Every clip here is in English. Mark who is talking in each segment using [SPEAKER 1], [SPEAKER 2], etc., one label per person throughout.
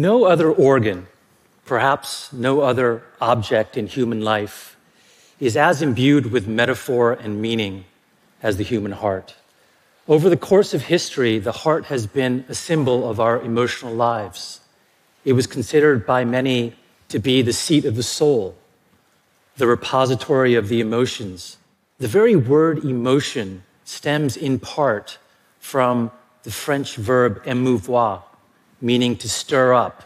[SPEAKER 1] No other organ, perhaps no other object in human life, is as imbued with metaphor and meaning as the human heart. Over the course of history, the heart has been a symbol of our emotional lives. It was considered by many to be the seat of the soul, the repository of the emotions. The very word emotion stems in part from the French verb émouvoir, meaning to stir up.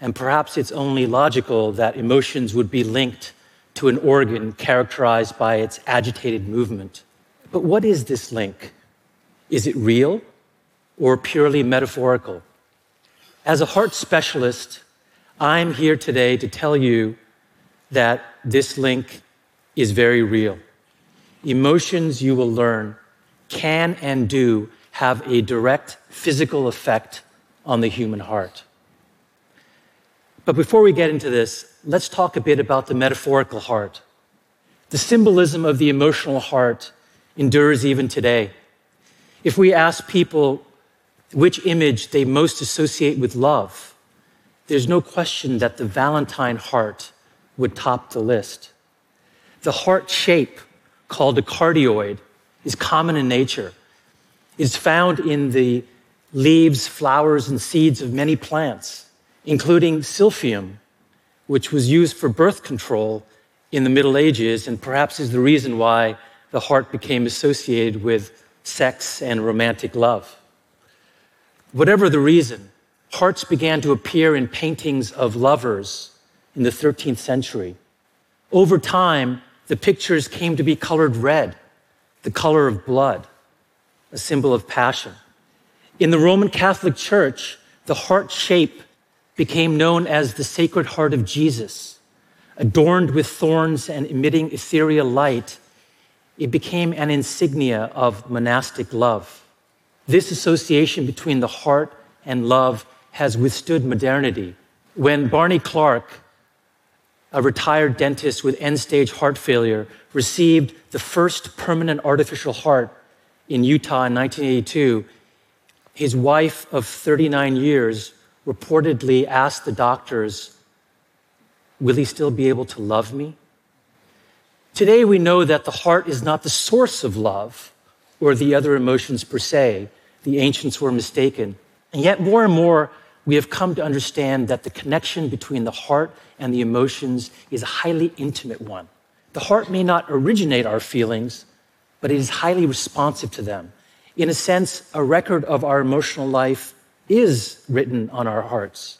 [SPEAKER 1] And perhaps it's only logical that emotions would be linked to an organ characterized by its agitated movement. But what is this link? Is it real or purely metaphorical? As a heart specialist, I'm here today to tell you that this link is very real. Emotions, you will learn, can and do have a direct physical effect on the human heart. But before we get into this, let's talk a bit about the metaphorical heart. The symbolism of the emotional heart endures even today. If we ask people which image they most associate with love, there's no question that the Valentine heart would top the list. The heart shape, called a cardioid, is common in nature. It's found in the leaves, flowers, and seeds of many plants, including silphium, which was used for birth control in the Middle Ages and perhaps is the reason why the heart became associated with sex and romantic love. Whatever the reason, hearts began to appear in paintings of lovers in the 13th century. Over time, the pictures came to be colored red, the color of blood, a symbol of passion. In the Roman Catholic Church, the heart shape became known as the Sacred Heart of Jesus. Adorned with thorns and emitting ethereal light, it became an insignia of monastic love. This association between the heart and love has withstood modernity. When Barney Clark, a retired dentist with end stage heart failure, received the first permanent artificial heart in Utah in 1982, his wife of 39 years reportedly asked the doctors, Will he still be able to love me? Today, we know that the heart is not the source of love or the other emotions per se. The ancients were mistaken. And yet, more and more, we have come to understand that the connection between the heart and the emotions is a highly intimate one. The heart may not originate our feelings, but it is highly responsive to them. In a sense, a record of our emotional life is written on our hearts.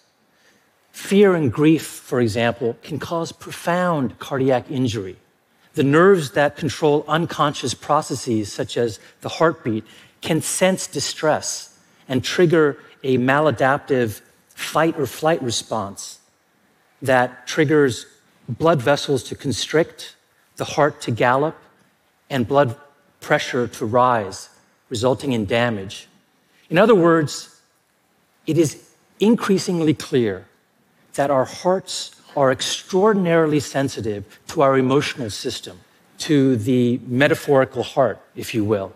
[SPEAKER 1] Fear and grief, for example, can cause profound cardiac injury. The nerves that control unconscious processes, such as the heartbeat, can sense distress and trigger a maladaptive fight or flight response that triggers blood vessels to constrict, the heart to gallop, and blood pressure to rise, resulting in damage. In other words, it is increasingly clear that our hearts are extraordinarily sensitive to our emotional system, to the metaphorical heart, if you will.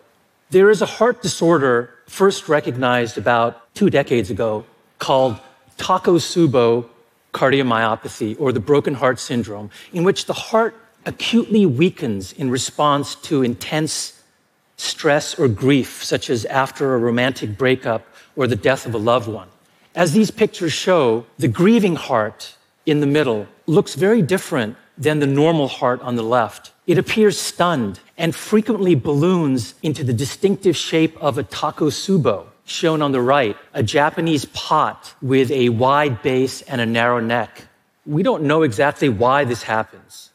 [SPEAKER 1] There is a heart disorder first recognized about two decades ago called Takotsubo cardiomyopathy or the broken heart syndrome, in which the heart acutely weakens in response to intense stress or grief, such as after a romantic breakup or the death of a loved one. As these pictures show, the grieving heart in the middle looks very different than the normal heart on the left. It appears stunned and frequently balloons into the distinctive shape of a takotsubo, shown on the right, a Japanese pot with a wide base and a narrow neck. We don't know exactly why this happens.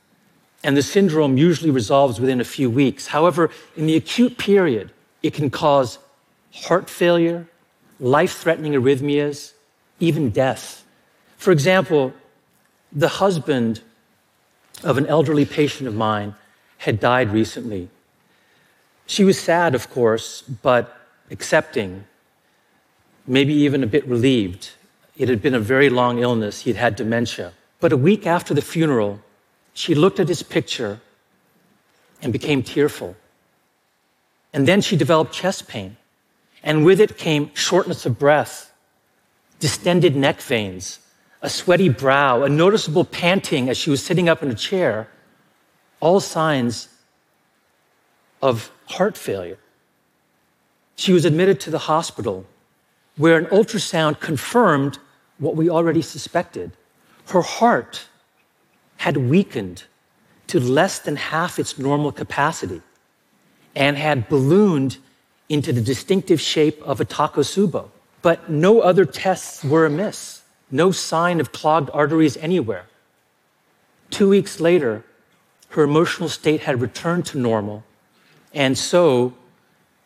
[SPEAKER 1] And the syndrome usually resolves within a few weeks. However, in the acute period, it can cause heart failure, life threatening arrhythmias, even death. For example, the husband of an elderly patient of mine had died recently. She was sad, of course, but accepting, maybe even a bit relieved. It had been a very long illness. He'd had dementia. But a week after the funeral, she looked at his picture and became tearful. And then she developed chest pain. And with it came shortness of breath, distended neck veins, a sweaty brow, a noticeable panting as she was sitting up in a chair, all signs of heart failure. She was admitted to the hospital where an ultrasound confirmed what we already suspected. Her heart had weakened to less than half its normal capacity and had ballooned into the distinctive shape of a takotsubo. But no other tests were amiss, no sign of clogged arteries anywhere. Two weeks later, her emotional state had returned to normal, and so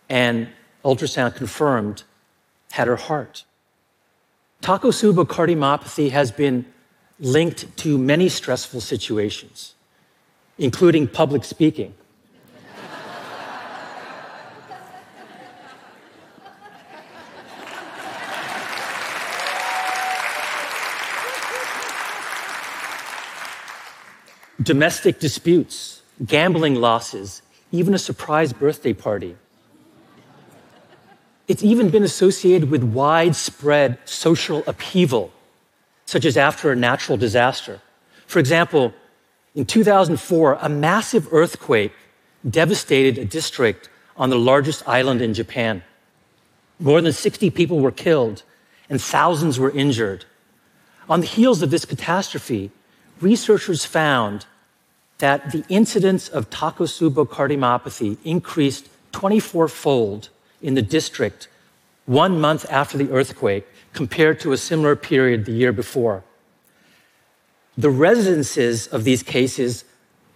[SPEAKER 1] an ultrasound confirmed had her heart. Takotsubo cardiomyopathy has been linked to many stressful situations, including public speaking. Domestic disputes, gambling losses, even a surprise birthday party. It's even been associated with widespread social upheaval, such as after a natural disaster. For example, in 2004, a massive earthquake devastated a district on the largest island in Japan. More than 60 people were killed and thousands were injured. On the heels of this catastrophe, researchers found that the incidence of Takotsubo cardiomyopathy increased 24 fold in the district one month after the earthquake compared to a similar period the year before. The residences of these cases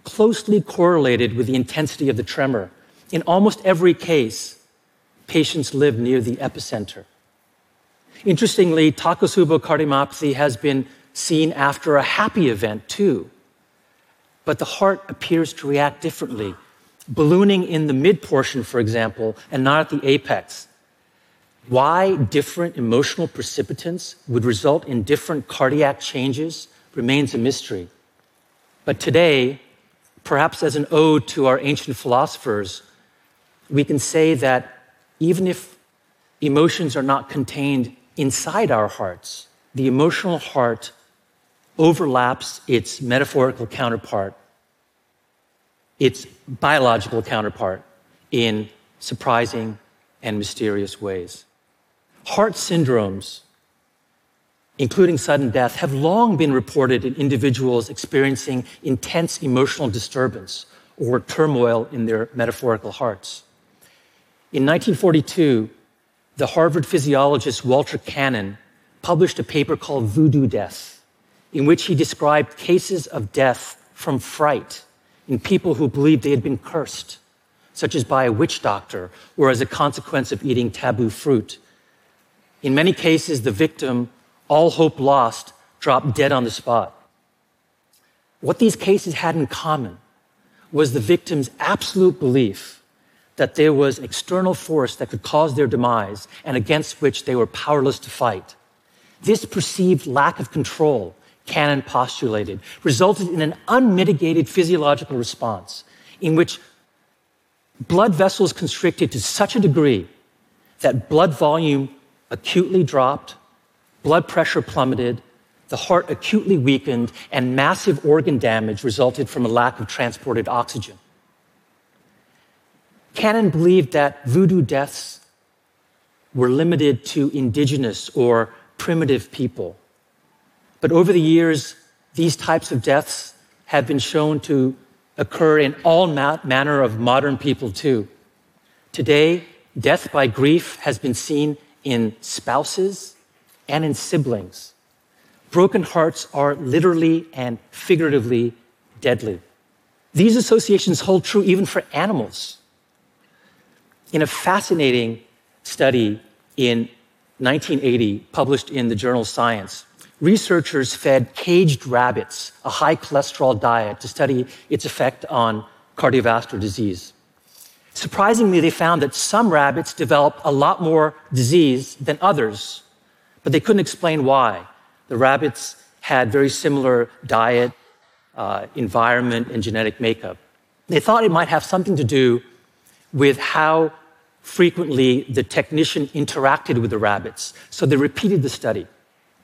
[SPEAKER 1] closely correlated with the intensity of the tremor. In almost every case, patients lived near the epicenter. Interestingly, Takotsubo cardiomyopathy has been seen after a happy event too. But the heart appears to react differently ballooning in the mid portion, for example, and not at the apex. Why different emotional precipitants would result in different cardiac changes remains a mystery. But today, perhaps as an ode to our ancient philosophers, we can say that even if emotions are not contained inside our hearts, the emotional heart overlaps its metaphorical counterpart its biological counterpart in surprising and mysterious ways. Heart syndromes, including sudden death, have long been reported in individuals experiencing intense emotional disturbance or turmoil in their metaphorical hearts. In 1942, the Harvard physiologist Walter Cannon published a paper called Voodoo Death, in which he described cases of death from fright in people who believed they had been cursed, such as by a witch doctor or as a consequence of eating taboo fruit. In many cases, the victim, all hope lost, dropped dead on the spot. What these cases had in common was the victim's absolute belief that there was an external force that could cause their demise and against which they were powerless to fight. This perceived lack of control Cannon postulated, resulted in an unmitigated physiological response in which blood vessels constricted to such a degree that blood volume acutely dropped, blood pressure plummeted, the heart acutely weakened, and massive organ damage resulted from a lack of transported oxygen. Cannon believed that voodoo deaths were limited to indigenous or primitive people but over the years, these types of deaths have been shown to occur in all ma- manner of modern people too. Today, death by grief has been seen in spouses and in siblings. Broken hearts are literally and figuratively deadly. These associations hold true even for animals. In a fascinating study in 1980, published in the journal Science, researchers fed caged rabbits a high cholesterol diet to study its effect on cardiovascular disease. Surprisingly, they found that some rabbits developed a lot more disease than others, but they couldn't explain why. The rabbits had very similar diet, uh, environment, and genetic makeup. They thought it might have something to do with how frequently the technician interacted with the rabbits. So they repeated the study.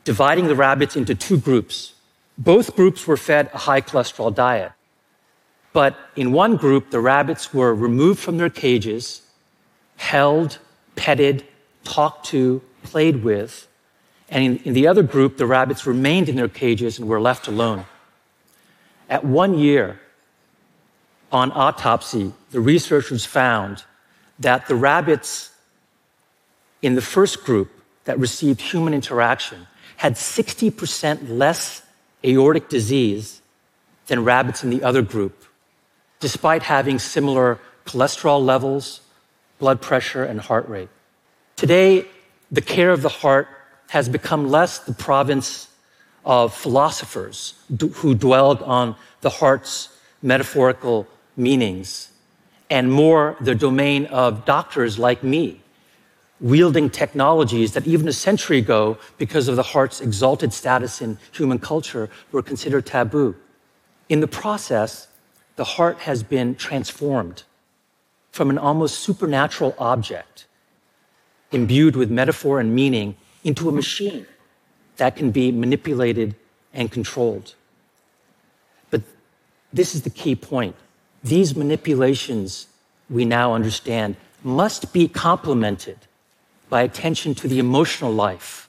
[SPEAKER 1] dividing the rabbits into two groups. Both groups were fed a high cholesterol diet. But in one group, the rabbits were removed from their cages, held, petted, talked to, played with. And in, in, the other group, the rabbits remained in their cages and were left alone. At one year, on autopsy, the researchers found that the rabbits in the first group that received human interaction had 60% less aortic disease than rabbits in the other group, despite having similar cholesterol levels, blood pressure, and heart rate. Today, the care of the heart has become less the province of philosophers who dwelled on the heart's metaphorical meanings and more the domain of doctors like me, wielding technologies that even a century ago, because of the heart's exalted status in human culture, were considered taboo. In the process, the heart has been transformed from an almost supernatural object imbued with metaphor and meaning into a machine that can be manipulated and controlled. But this is the key point. These manipulations, we now understand, must be complemented by attention to the emotional life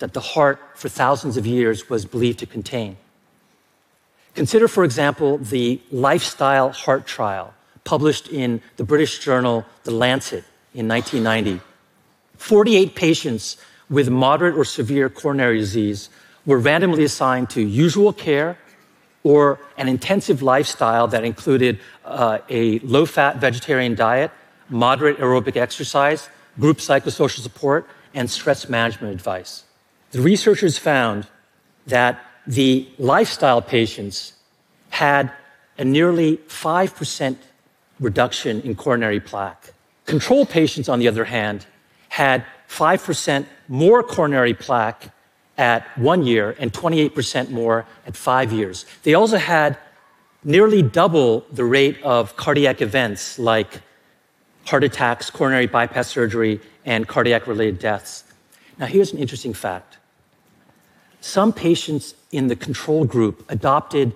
[SPEAKER 1] that the heart for thousands of years was believed to contain. Consider, for example, the lifestyle heart trial published in the British journal The Lancet in 1990. 48 patients with moderate or severe coronary disease were randomly assigned to usual care or an intensive lifestyle that included uh, a low fat vegetarian diet, moderate aerobic exercise, group psychosocial support, and stress management advice. The researchers found that the lifestyle patients had a nearly 5% reduction in coronary plaque. Control patients, on the other hand, had 5% more coronary plaque at one year and 28% more at five years. They also had nearly double the rate of cardiac events like heart attacks, coronary bypass surgery, and cardiac related deaths. Now, here's an interesting fact. Some patients in the control group adopted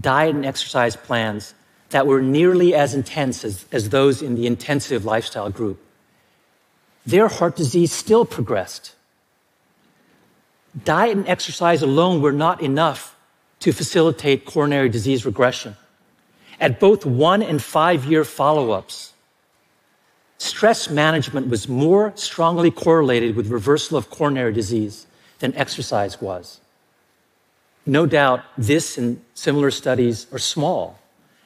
[SPEAKER 1] diet and exercise plans that were nearly as intense as, as those in the intensive lifestyle group. Their heart disease still progressed diet and exercise alone were not enough to facilitate coronary disease regression. At both one and five year follow ups, stress management was more strongly correlated with reversal of coronary disease than exercise was. No doubt this and similar studies are small.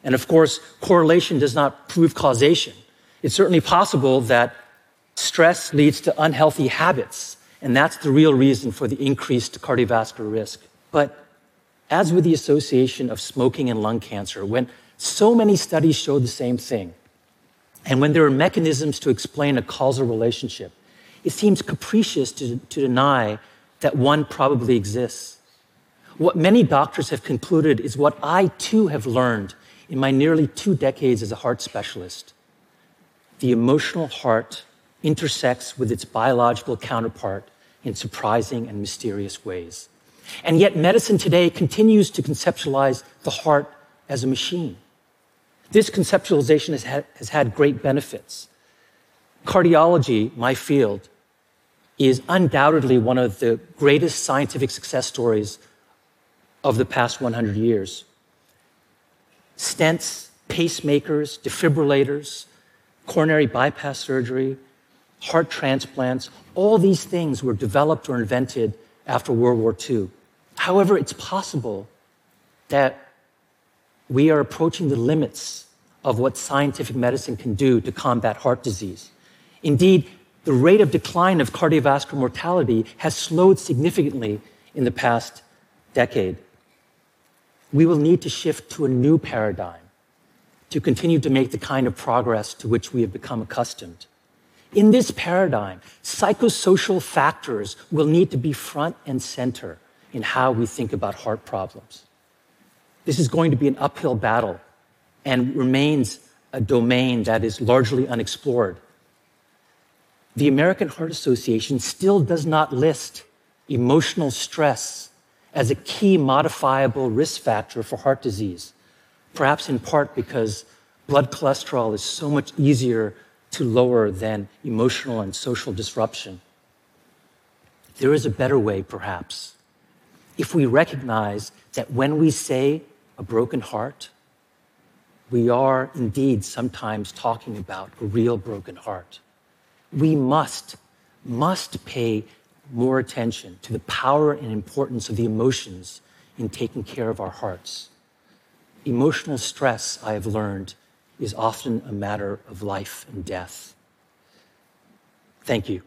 [SPEAKER 1] And of course, correlation does not prove causation. It's certainly possible that stress leads to unhealthy habits and that's the real reason for the increased cardiovascular risk. But as with the association of smoking and lung cancer, when so many studies show the same thing, and when there are mechanisms to explain a causal relationship, it seems capricious to, to deny that one probably exists. What many doctors have concluded is what I too have learned in my nearly two decades as a heart specialist. The emotional heart intersects with its biological counterpart in surprising and mysterious ways. And yet, medicine today continues to conceptualize the heart as a machine. This conceptualization has had, has had great benefits. Cardiology, my field, is undoubtedly one of the greatest scientific success stories of the past 100 years. Stents, pacemakers, defibrillators, coronary bypass surgery, heart transplants, all these things were developed or invented after World War II. However, it's possible that we are approaching the limits of what scientific medicine can do to combat heart disease. Indeed, the rate of decline of cardiovascular mortality has slowed significantly in the past decade. We will need to shift to a new paradigm to continue to make the kind of progress to which we have become accustomed. In this paradigm, psychosocial factors will need to be front and center in how we think about heart problems. This is going to be an uphill battle and remains a domain that is largely unexplored. The American Heart Association still does not list emotional stress as a key modifiable risk factor for heart disease, perhaps in part because blood cholesterol is so much easier to lower than emotional and social disruption. There is a better way, perhaps, if we recognize that when we say a broken heart, we are indeed sometimes talking about a real broken heart. We must, must pay more attention to the power and importance of the emotions in taking care of our hearts. Emotional stress, I have learned, is often a matter of life and death. Thank you.